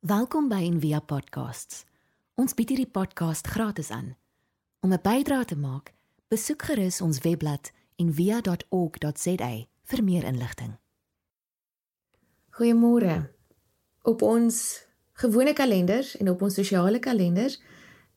Welkom by Envia Podcasts. Ons bied hierdie podcast gratis aan. Om 'n bydrae te maak, besoek gerus ons webblad en via.org.za vir meer inligting. Goeiemôre. Op ons gewone kalenders en op ons sosiale kalenders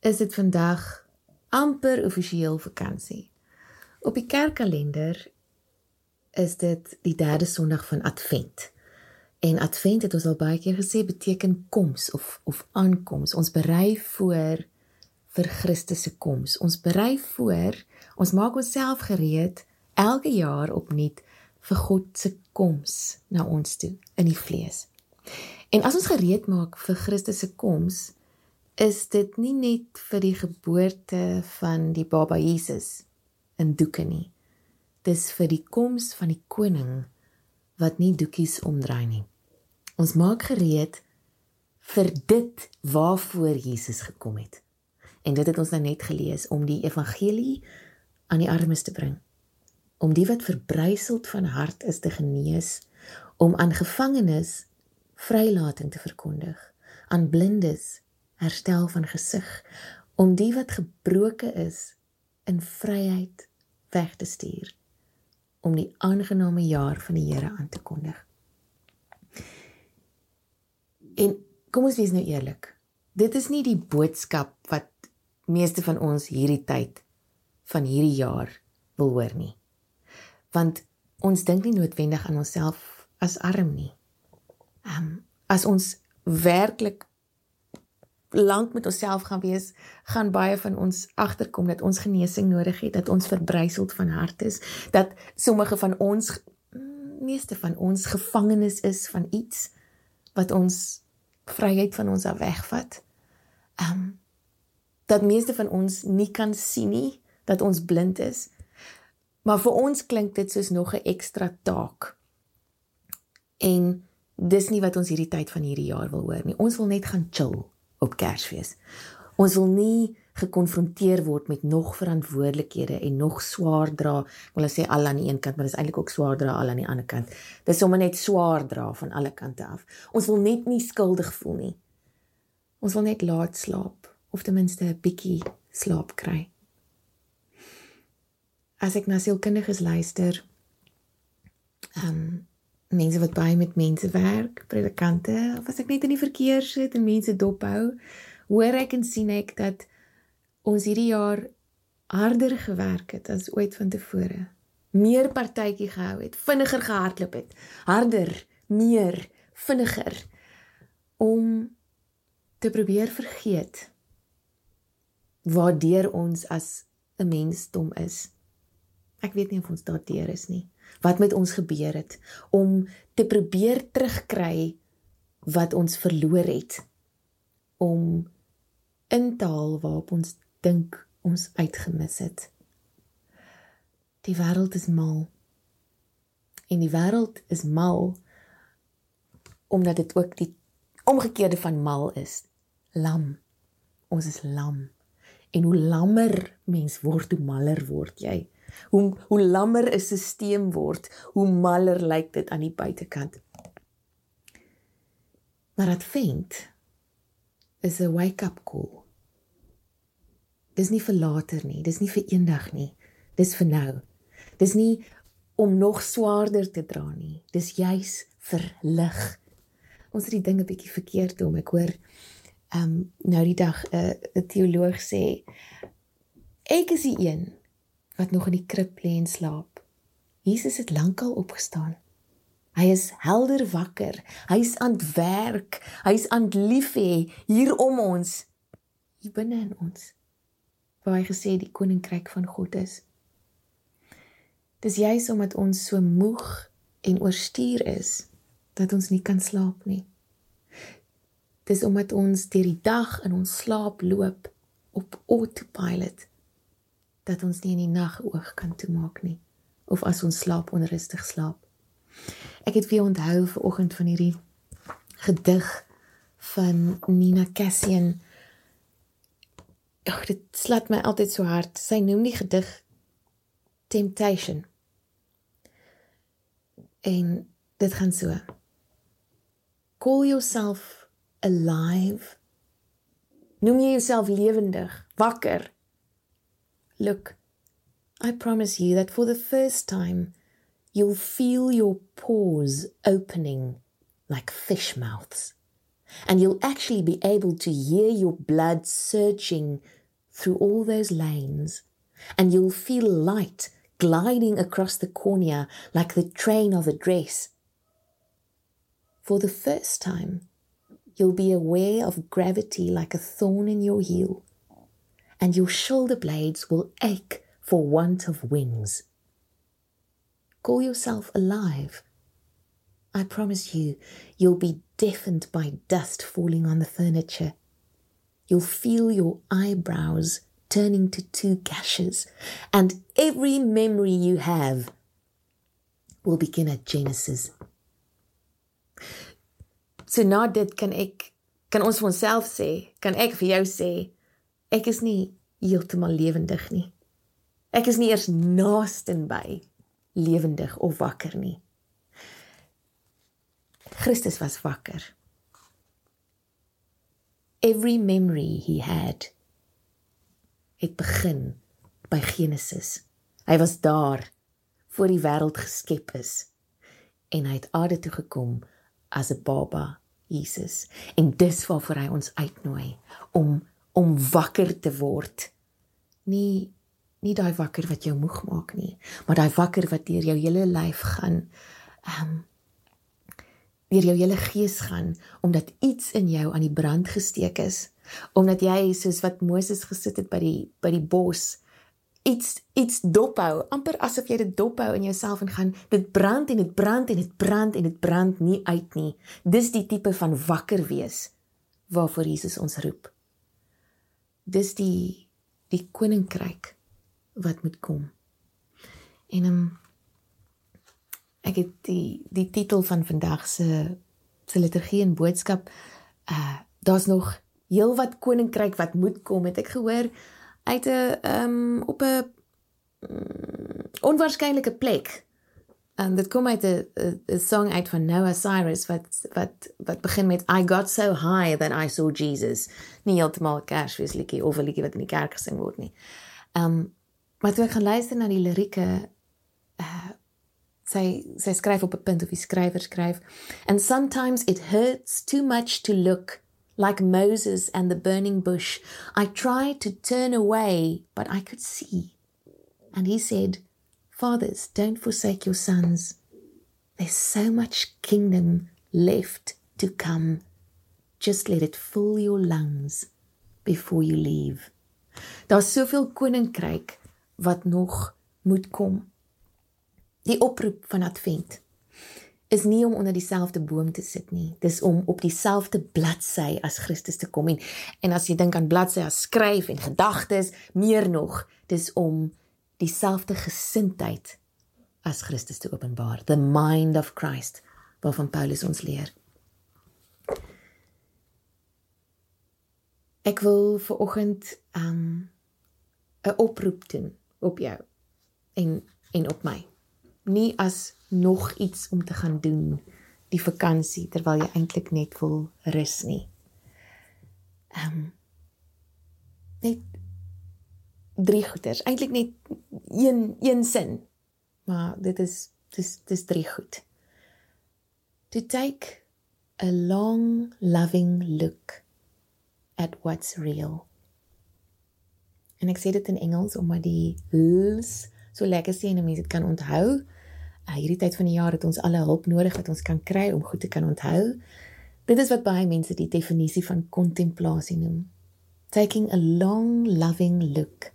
is dit vandag amper offisieel vakansie. Op die kerkkalender is dit die derde Sondag van Advent. En Advent het ons al baie keer gesê beteken koms of of aankoms. Ons berei voor vir Christus se koms. Ons berei voor, ons maak onsself gereed elke jaar opnuut vir God se koms na ons toe in die vlees. En as ons gereed maak vir Christus se koms, is dit nie net vir die geboorte van die baba Jesus in doeke nie. Dis vir die koms van die koning wat nie doekies omdraai nie. Ons maak gereed vir dit waarvoor Jesus gekom het. En dit het ons nou net gelees om die evangelie aan die armes te bring. Om die wat verbryseld van hart is te genees, om aan gevangenes vrylating te verkondig, aan blindes herstel van gesig, om die wat gebroke is in vryheid weg te stuur, om die aangename jaar van die Here aan te kondig. En kom ons wees nou eerlik. Dit is nie die boodskap wat meeste van ons hierdie tyd van hierdie jaar wil hoor nie. Want ons dink nie noodwendig aan onsself as arm nie. Ehm um, as ons werklik lank met onsself gaan wees, gaan baie van ons agterkom dat ons genesing nodig het, dat ons verbryseld van hart is, dat sommige van ons meeste van ons gevangenes is van iets wat ons vryheid van ons af wegvat. Ehm um, dat meeste van ons nie kan sien nie dat ons blind is. Maar vir ons klink dit soos nog 'n ekstra taak. En dis nie wat ons hierdie tyd van hierdie jaar wil hoor nie. Ons wil net gaan chill op Kersfees. Ons wil nie gekonfronteer word met nog verantwoordelikhede en nog swaar dra. Ek wil sê al aan die een kant, maar dis eintlik ook swaar dra al aan die ander kant. Dis sommer net swaar dra van alle kante af. Ons wil net nie skuldig voel nie. Ons wil net laat slaap of ten minste 'n bietjie slaap kry. As ek na sielkundiges luister, ehm um, mense wat baie met mense werk, predikante, of as ek net in die verkeer sit en mense dophou, hoor ek en sien ek dat ons hierdie jaar harder gewerk het as ooit vantevore. Meer partytjie gehou het, vinniger gehardloop het, harder, meer, vinniger om te probeer vergeet waardeur ons as 'n mensdom is. Ek weet nie of ons daardeur is nie. Wat met ons gebeur het om te probeer terugkry wat ons verloor het om in te haal waarop ons dink ons uitgemis het. Die wêreld is mal. En die wêreld is mal omdat dit ook die omgekeerde van mal is. Lam. Ons is lam. En hoe lammer mens word, hoe maller word jy. Hoe hoe lammer 'n stelsel word, hoe maller lyk dit aan die buitekant. Maar Advent is 'n wake-up call. Dis nie vir later nie, dis nie vir eendag nie. Dis vir nou. Dis nie om nog swaarder te dra nie. Dis juis vir lig. Ons het die dinge bietjie verkeerd doen. Ek hoor ehm um, nou die dag 'n uh, teoloog sê ek is die een wat nog in die krib lê en slaap. Jesus het lankal opgestaan. Hy is helder wakker. Hy's aan werk. Hy's aan lief hê hier om ons. Hier binne in ons waar hy gesê die koninkryk van God is. Dis juis omdat ons so moeg en oorstuur is dat ons nie kan slaap nie. Dis omdat ons deur die dag in ons slaap loop op autopilot dat ons nie in die nag oog kan toemaak nie of as ons slaap onrustig slaap. Ek het weer onthou ver oggend van hierdie gedig van Nina Cassian Ag, dit slat my altyd so hard. Sy noem die gedig Temptation. En dit gaan so. Call yourself alive? Noem jy jouself lewendig, wakker? Look, I promise you that for the first time you'll feel your pores opening like fish mouths. And you'll actually be able to hear your blood surging through all those lanes. And you'll feel light gliding across the cornea like the train of a dress. For the first time, you'll be aware of gravity like a thorn in your heel, and your shoulder blades will ache for want of wings. Call yourself alive. I promise you, you'll be deafened by dust falling on the furniture. You'll feel your eyebrows turning to two gashes, and every memory you have will begin at Genesis. So na dit kan ek kan ons vir onsself sê, kan ek vir jou sê, ek is nie heeltemal lewendig nie. Ek is nie eers naaste by lewendig of wakker nie. Christus was wakker. Every memory he had het begin by Genesis. Hy was daar voor die wêreld geskep is en hy het aarde toe gekom as 'n baba, Jesus. En dis waarvoor hy ons uitnooi om om wakker te word. Nie nie daai wakker wat jou moeg maak nie, maar daai wakker wat deur jou hele lyf gaan. Ehm um, deur jou hele gees gaan omdat iets in jou aan die brand gesteek is omdat jy soos wat Moses gesit het by die by die bos iets iets dophou amper asof jy dit dophou in jouself en gaan dit brand en dit brand en dit brand en dit brand nie uit nie. Dis die tipe van wakker wees waarvoor Jesus ons roep. Dis die die koninkryk wat moet kom. En um, ek het die die titel van vandag se se liturgie en boodskap uh daar's nog heelwat koninkryk wat moet kom het ek gehoor uit 'n um op 'n um, onwaarskynlike plek. En dit kom uit 'n song uit van Noah Cyrus wat wat wat begin met I got so high that I saw Jesus. Nie heeltemal kersfeesliedjie of 'n liedjie wat in die kerk gesing word nie. Um maar toe ek gaan luister na die lirieke sy sy skryf op 'n punt of die skrywer skryf and sometimes it hurts too much to look like Moses and the burning bush. I tried to turn away but I could see. And he said fathers don't forsake your sons. There's so much kingdom left to come. Just let it fill your lungs before you leave. Daar's soveel koninkryk wat nog moet kom Die oproep van Advent is nie om onder dieselfde boom te sit nie. Dis om op dieselfde bladsy as Christus te kom en en as jy dink aan bladsy as skryf en gedagtes, meer nog, dis om dieselfde gesindheid as Christus te openbaar, the mind of Christ waarvan Paulus ons leer. Ek wil vir oggend um 'n oproep doen op jou en en op my nie as nog iets om te gaan doen die vakansie terwyl jy eintlik net wil rus nie. Ehm um, net drie goeders, eintlik net een een sin. Maar dit is dis dis drie goed. To take a long loving look at what's real. En ek sê dit in Engels omdat die l's so lekker sien en mense dit kan onthou. Uh, hierdie tyd van die jaar het ons alle hulp nodig wat ons kan kry om goed te kan onthou. Dit is wat baie mense die definisie van kontemplasie noem. Taking a long loving look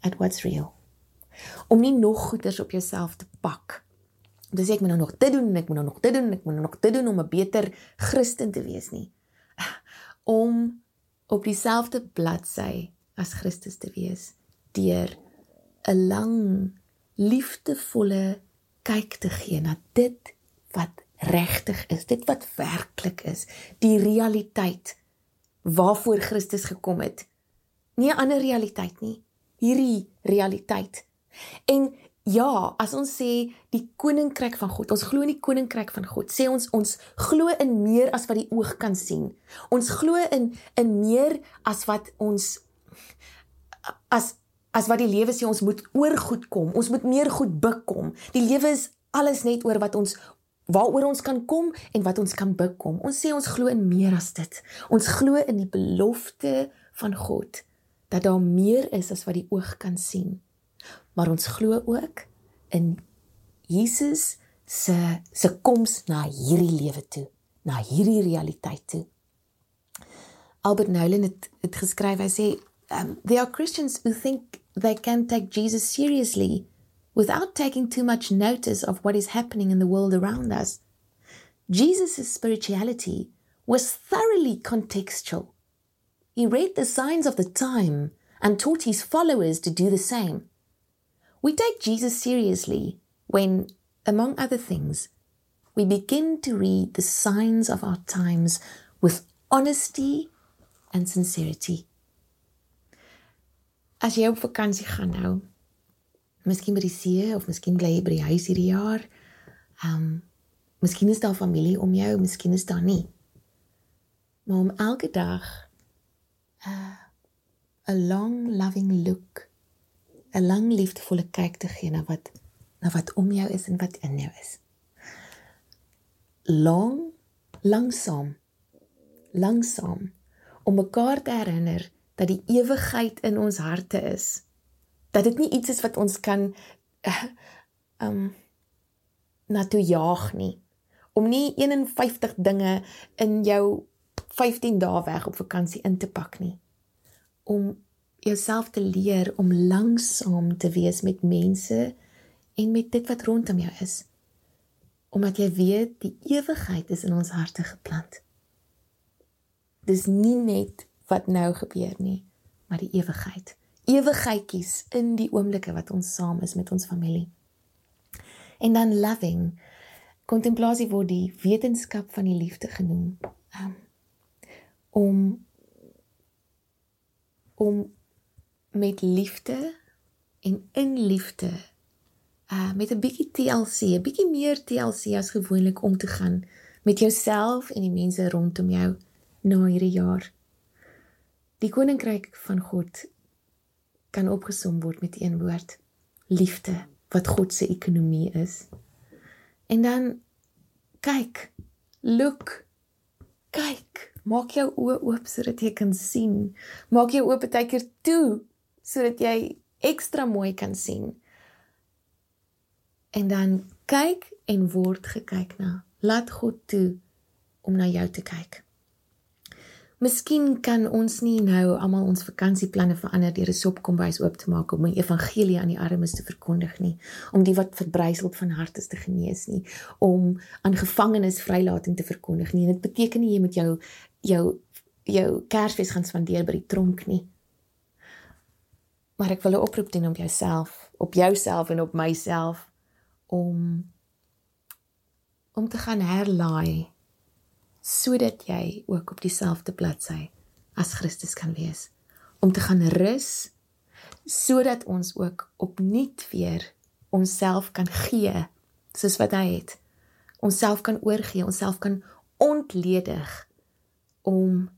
at what's real. Om nie nog goeders op jouself te pak. Dis ek moet nou nog dit doen en ek moet nou nog dit doen en ek moet nou nog dit doen om 'n beter Christen te wees nie. Om op dieselfde bladsy as Christus te wees deur 'n lang liefdevolle kyk te gee na dit wat regtig is, dit wat werklik is, die realiteit waarvoor Christus gekom het. Nie 'n ander realiteit nie, hierdie realiteit. En ja, as ons sê die koninkryk van God, ons glo in die koninkryk van God, sê ons ons glo in meer as wat die oog kan sien. Ons glo in in meer as wat ons as as wat die lewe sê ons moet oor goed kom. Ons moet meer goed bekom. Die lewe is alles net oor wat ons waaroor ons kan kom en wat ons kan bekom. Ons sê ons glo in meer as dit. Ons glo in die belofte van God dat daar meer is as wat die oog kan sien maar ons glo ook in Jesus se se koms na hierdie lewe toe, na hierdie realiteit toe. Albert Nolan het het geskryf, hy sê, um, there are Christians who think they can take Jesus seriously without taking too much notice of what is happening in the world around us. Jesus' spirituality was thoroughly contextual. He read the signs of the time and taught his followers to do the same. We take Jesus seriously when, among other things, we begin to read the signs of our times with honesty and sincerity. As jy op vakansie gaan nou, miskien by die see of miskien bly jy by die huis hierdie jaar, ehm um, miskien is daar familie om jou, miskien is daar nie. Maar om elke dag 'n uh, 'n long loving look 'n lang liefdevolle kyk te gee na wat na wat om jou is en wat in jou is. Lang, langsaam, langsaam om mekaar te herinner dat die ewigheid in ons harte is. Dat dit nie iets is wat ons kan uh, um na toe jaag nie. Om nie 51 dinge in jou 15 dae weg op vakansie in te pak nie. Om jouself te leer om langsaam te wees met mense en met dit wat rondom jou is. Omdat jy weet die ewigheid is in ons harte geplant. Dis nie net wat nou gebeur nie, maar die ewigheid. Ewigheidjies in die oomblikke wat ons saam is met ons familie. En dan loving kontemplasie word die wetenskap van die liefde genoem. Um, om om met liefde en in liefde uh met 'n bietjie TLC, 'n bietjie meer TLC as gewoonlik om te gaan met jouself en die mense rondom jou na hierdie jaar. Die koninkryk van God kan opgesom word met een woord: liefde, wat God se ekonomie is. En dan kyk, look, kyk, maak jou oë oop sodat jy kan sien. Maak jou oë baie keer toe sodat jy ekstra mooi kan sien. En dan kyk en word gekyk na. Laat God toe om na jou te kyk. Miskien kan ons nie nou almal ons vakansieplanne verander deur 'n sopkombuis oop te maak om die evangelie aan die armes te verkondig nie, om die wat verbryseld van hart is te genees nie, om aan gevangenes vrylating te verkondig nie. Dit beteken nie jy moet jou jou jou Kersfees gaan spandeer by die tronk nie. Maar ek wil 'n oproep doen op jouself, op jouself en op myself om om te gaan herlaai sodat jy ook op dieselfde bladsy as Christus kan wees. Om te gaan rus sodat ons ook opnuut weer onsself kan gee soos wat hy het. Onsself kan oorgee, onsself kan ontledig om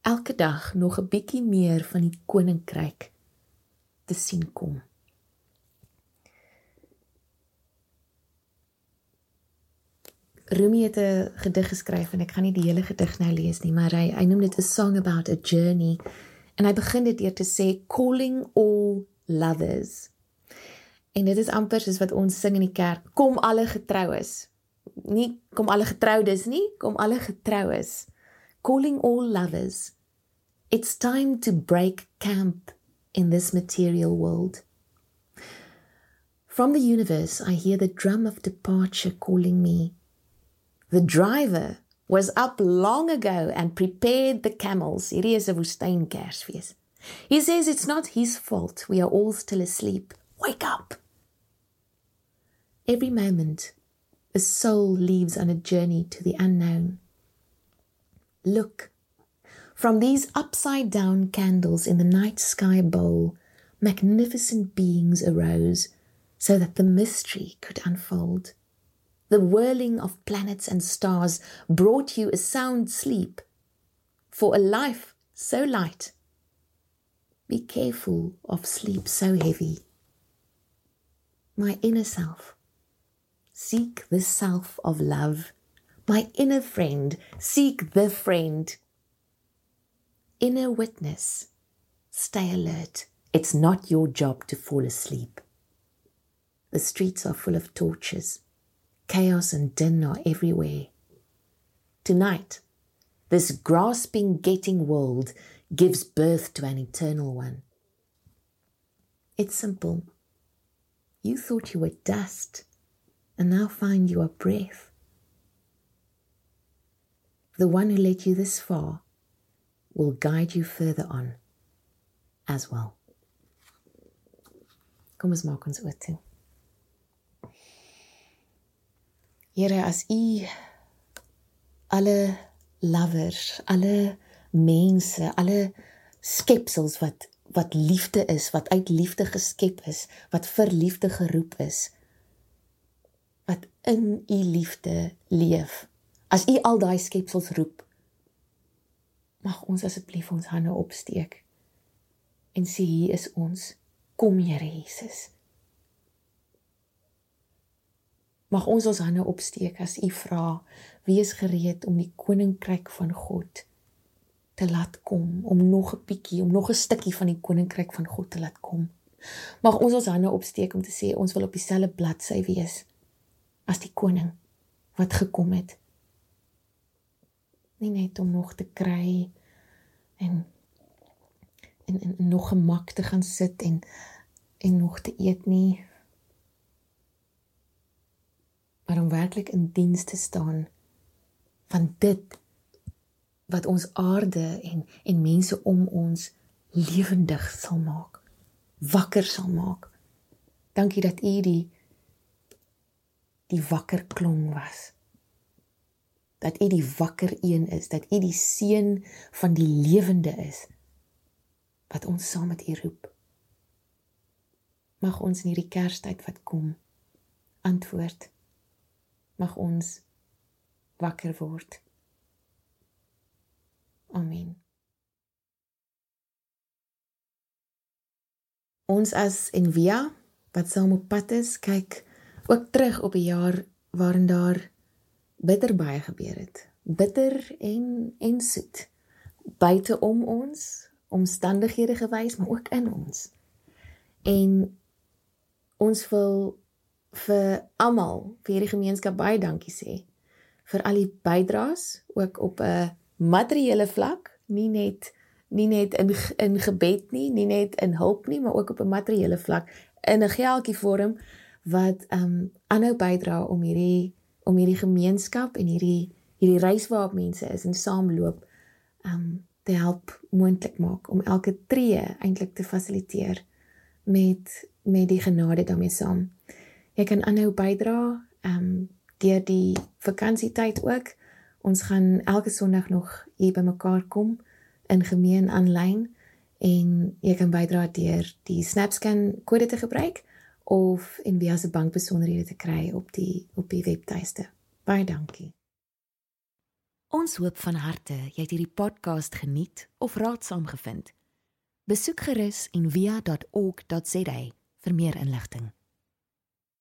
elke dag nog 'n bietjie meer van die koninkryk te sien kom. Rumi het 'n gedig geskryf en ek gaan nie die hele gedig nou lees nie, maar hy hy noem dit 'n song about a journey en hy begin dit deur te sê calling all lovers. En dit is amper soos wat ons sing in die kerk, kom alle getroues. Nie kom alle getroudes nie, kom alle getroues. Calling all lovers. It's time to break camp in this material world. From the universe, I hear the drum of departure calling me. The driver was up long ago and prepared the camels. Hierdie is 'n woestynkersfees. He says it's not his fault. We are all still asleep. Wake up. Every moment, a soul leaves on a journey to the unknown. Look, From these upside down candles in the night sky bowl, magnificent beings arose, so that the mystery could unfold. The whirling of planets and stars brought you a sound sleep. For a life so light, be careful of sleep so heavy. My inner self, seek the self of love. My inner friend, seek the friend. Inner witness, stay alert. It's not your job to fall asleep. The streets are full of torches. Chaos and din are everywhere. Tonight, this grasping, getting world gives birth to an eternal one. It's simple. You thought you were dust, and now find you are breath. The one who led you this far will guide you further on as well. Kom ons maak ons oop Here as u alle lovers, alle mense, alle skepsels wat wat liefde is, wat uit liefde geskep is, wat vir liefde geroep is, wat in u liefde leef. As u al daai skepsels roep, mag ons asseblief ons hande opsteek en sê hier is ons. Kom Here Jesus. Mag ons ons hande opsteek as U vra, wees gereed om die koninkryk van God te laat kom, om nog 'n bietjie, om nog 'n stukkie van die koninkryk van God te laat kom. Mag ons ons hande opsteek om te sê ons wil op dieselfde bladsy wees as die koning wat gekom het. Nie net om nog te kry en en, en, en nog gemak te gaan sit en en nog te eet nie maar om werklik in diens te staan van dit wat ons aarde en en mense om ons lewendig sal maak wakker sal maak. Dankie dat u die die wakker klong was. Dat u die wakker een is dat u die seun van die lewende is wat ons saam met u roep. Mag ons in hierdie kerstyd wat kom antwoord mag ons wakker word. Amen. Ons as Envia wat saam op pad is, kyk ook terug op 'n jaar waarin daar bitter baie gebeur het. Bitter en en soet. Buite om ons, omstandighede gewys, maar ook in ons. En ons wil vir almal vir hierdie gemeenskap baie dankie sê vir al die bydraes ook op 'n materiële vlak, nie net nie net in in gebed nie, nie net in hulp nie, maar ook op 'n materiële vlak in 'n geldjie vorm wat ehm um, aanhou bydra om hierdie om hierdie gemeenskap en hierdie hierdie reis waarop mense is en saamloop ehm um, te help moontlik maak om elke tree eintlik te fasiliteer met met die genade daarmee saam. Jy kan aanhou bydra ehm um, deur die vakansietyd ook. Ons gaan elke Sondag nog hier bymekaar kom in gemeen aanlyn en jy kan bydra deur die SnapScan kode te gebruik of en via se bankbesonderhede te kry op die op die webtuiste. Baie dankie. Ons hoop van harte jy het hierdie podcast geniet of raadsaam gevind. Besoek gerus en via.ok.za vir meer inligting.